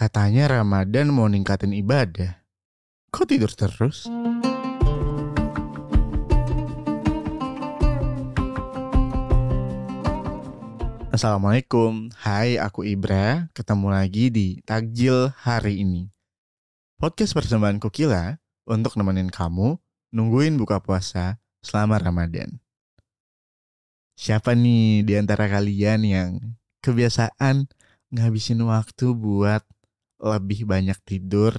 Katanya Ramadan mau ningkatin ibadah. Kok tidur terus? Assalamualaikum, hai aku Ibra, ketemu lagi di Takjil hari ini. Podcast persembahan Kukila untuk nemenin kamu nungguin buka puasa selama Ramadan. Siapa nih di antara kalian yang kebiasaan ngabisin waktu buat lebih banyak tidur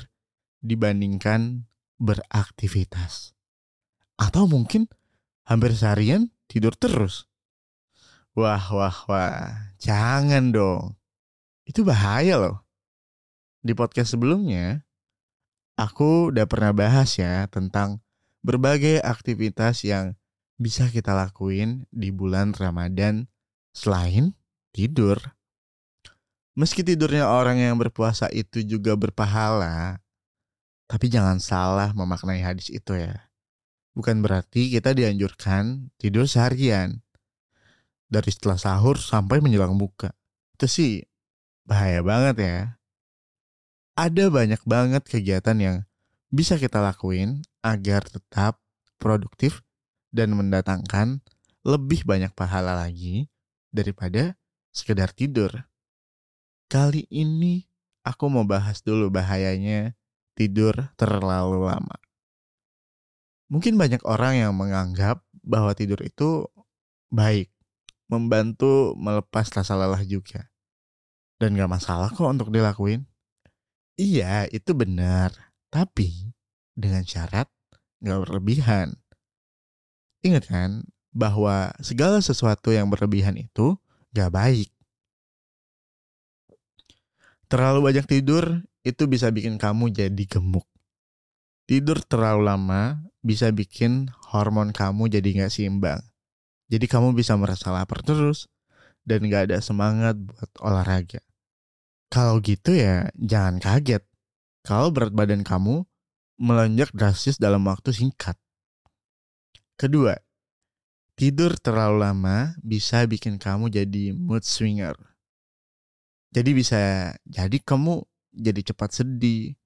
dibandingkan beraktivitas? Atau mungkin hampir seharian tidur terus? Wah, wah, wah. Jangan dong. Itu bahaya loh. Di podcast sebelumnya, aku udah pernah bahas ya tentang berbagai aktivitas yang bisa kita lakuin di bulan Ramadan selain tidur. Meski tidurnya orang yang berpuasa itu juga berpahala, tapi jangan salah memaknai hadis itu ya. Bukan berarti kita dianjurkan tidur seharian dari setelah sahur sampai menjelang buka. Itu sih bahaya banget ya. Ada banyak banget kegiatan yang bisa kita lakuin agar tetap produktif dan mendatangkan lebih banyak pahala lagi daripada sekedar tidur. Kali ini aku mau bahas dulu bahayanya tidur terlalu lama. Mungkin banyak orang yang menganggap bahwa tidur itu baik membantu melepas rasa lelah juga. Dan gak masalah kok untuk dilakuin. Iya, itu benar. Tapi dengan syarat gak berlebihan. Ingat kan bahwa segala sesuatu yang berlebihan itu gak baik. Terlalu banyak tidur itu bisa bikin kamu jadi gemuk. Tidur terlalu lama bisa bikin hormon kamu jadi gak seimbang. Jadi kamu bisa merasa lapar terus dan gak ada semangat buat olahraga. Kalau gitu ya jangan kaget kalau berat badan kamu melonjak drastis dalam waktu singkat. Kedua, tidur terlalu lama bisa bikin kamu jadi mood swinger. Jadi bisa jadi kamu jadi cepat sedih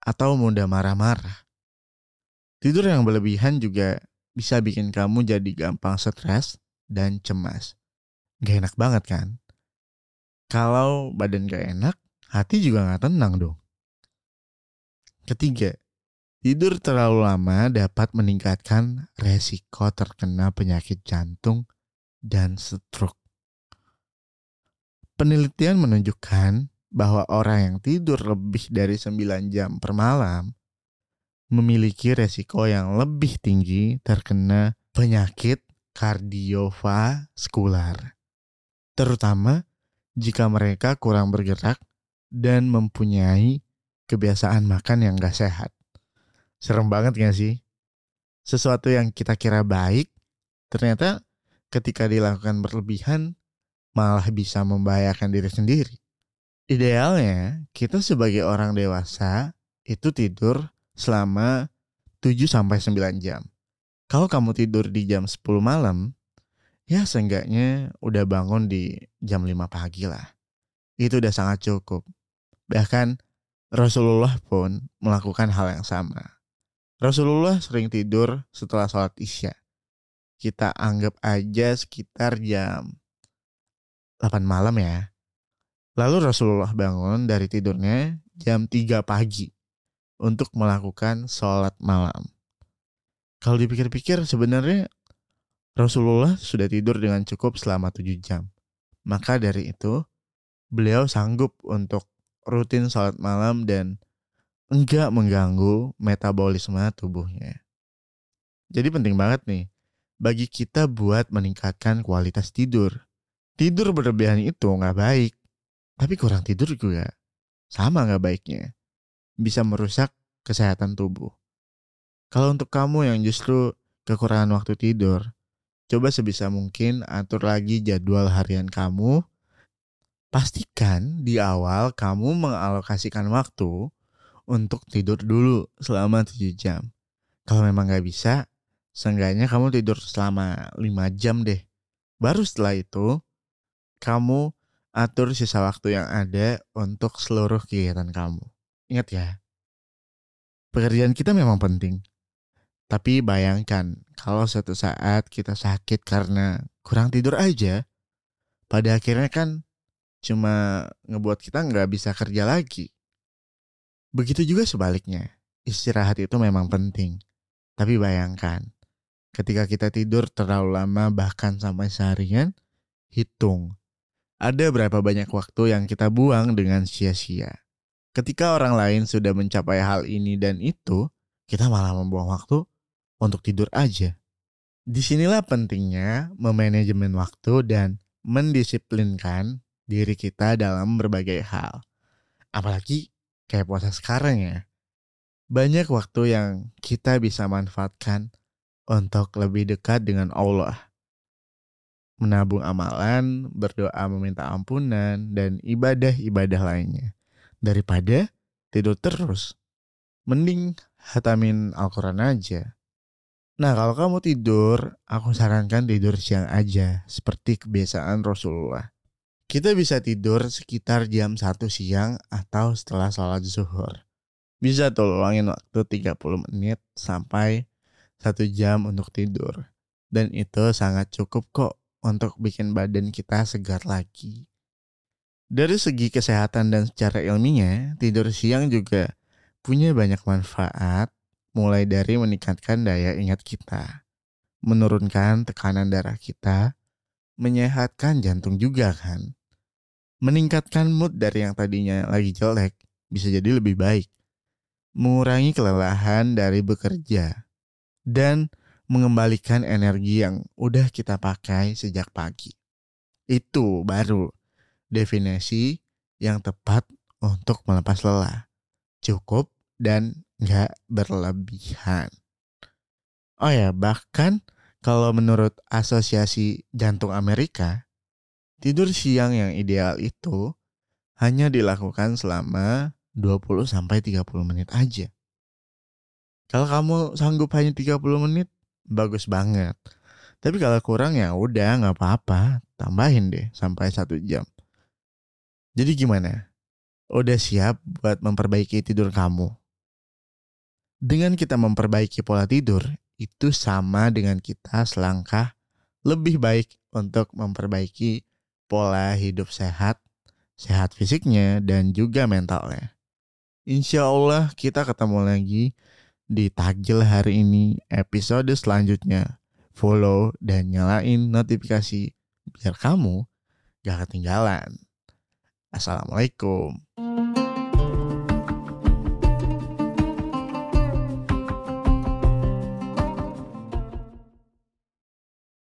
atau mudah marah-marah. Tidur yang berlebihan juga bisa bikin kamu jadi gampang stres dan cemas. Gak enak banget kan? Kalau badan gak enak, hati juga gak tenang dong. Ketiga, tidur terlalu lama dapat meningkatkan resiko terkena penyakit jantung dan stroke. Penelitian menunjukkan bahwa orang yang tidur lebih dari 9 jam per malam memiliki resiko yang lebih tinggi terkena penyakit kardiovaskular. Terutama jika mereka kurang bergerak dan mempunyai kebiasaan makan yang gak sehat. Serem banget gak sih? Sesuatu yang kita kira baik, ternyata ketika dilakukan berlebihan malah bisa membahayakan diri sendiri. Idealnya, kita sebagai orang dewasa itu tidur selama 7 sampai 9 jam. Kalau kamu tidur di jam 10 malam, ya seenggaknya udah bangun di jam 5 pagi lah. Itu udah sangat cukup. Bahkan Rasulullah pun melakukan hal yang sama. Rasulullah sering tidur setelah sholat isya. Kita anggap aja sekitar jam 8 malam ya. Lalu Rasulullah bangun dari tidurnya jam 3 pagi untuk melakukan sholat malam. Kalau dipikir-pikir sebenarnya Rasulullah sudah tidur dengan cukup selama 7 jam. Maka dari itu beliau sanggup untuk rutin sholat malam dan enggak mengganggu metabolisme tubuhnya. Jadi penting banget nih bagi kita buat meningkatkan kualitas tidur. Tidur berlebihan itu nggak baik, tapi kurang tidur juga sama nggak baiknya bisa merusak kesehatan tubuh. Kalau untuk kamu yang justru kekurangan waktu tidur, coba sebisa mungkin atur lagi jadwal harian kamu. Pastikan di awal kamu mengalokasikan waktu untuk tidur dulu selama 7 jam. Kalau memang gak bisa, seenggaknya kamu tidur selama 5 jam deh. Baru setelah itu, kamu atur sisa waktu yang ada untuk seluruh kegiatan kamu. Ingat ya, pekerjaan kita memang penting. Tapi bayangkan kalau suatu saat kita sakit karena kurang tidur aja, pada akhirnya kan cuma ngebuat kita nggak bisa kerja lagi. Begitu juga sebaliknya, istirahat itu memang penting. Tapi bayangkan, ketika kita tidur terlalu lama bahkan sampai seharian, hitung ada berapa banyak waktu yang kita buang dengan sia-sia. Ketika orang lain sudah mencapai hal ini dan itu, kita malah membuang waktu untuk tidur aja. Di sinilah pentingnya memanajemen waktu dan mendisiplinkan diri kita dalam berbagai hal. Apalagi kayak puasa sekarang ya. Banyak waktu yang kita bisa manfaatkan untuk lebih dekat dengan Allah menabung amalan, berdoa meminta ampunan, dan ibadah-ibadah lainnya. Daripada tidur terus. Mending hatamin Al-Quran aja. Nah kalau kamu tidur, aku sarankan tidur siang aja, seperti kebiasaan Rasulullah. Kita bisa tidur sekitar jam 1 siang atau setelah sholat zuhur. Bisa tuh luangin waktu 30 menit sampai 1 jam untuk tidur. Dan itu sangat cukup kok untuk bikin badan kita segar lagi. Dari segi kesehatan dan secara ilmiah, tidur siang juga punya banyak manfaat, mulai dari meningkatkan daya ingat kita, menurunkan tekanan darah kita, menyehatkan jantung juga kan, meningkatkan mood dari yang tadinya lagi jelek bisa jadi lebih baik, mengurangi kelelahan dari bekerja, dan mengembalikan energi yang udah kita pakai sejak pagi. Itu baru definisi yang tepat untuk melepas lelah. Cukup dan nggak berlebihan. Oh ya, bahkan kalau menurut Asosiasi Jantung Amerika, tidur siang yang ideal itu hanya dilakukan selama 20 30 menit aja. Kalau kamu sanggup hanya 30 menit, bagus banget. Tapi kalau kurang ya udah nggak apa-apa, tambahin deh sampai satu jam. Jadi gimana? Udah siap buat memperbaiki tidur kamu? Dengan kita memperbaiki pola tidur, itu sama dengan kita selangkah lebih baik untuk memperbaiki pola hidup sehat, sehat fisiknya, dan juga mentalnya. Insya Allah kita ketemu lagi di takjil hari ini episode selanjutnya. Follow dan nyalain notifikasi biar kamu gak ketinggalan. Assalamualaikum.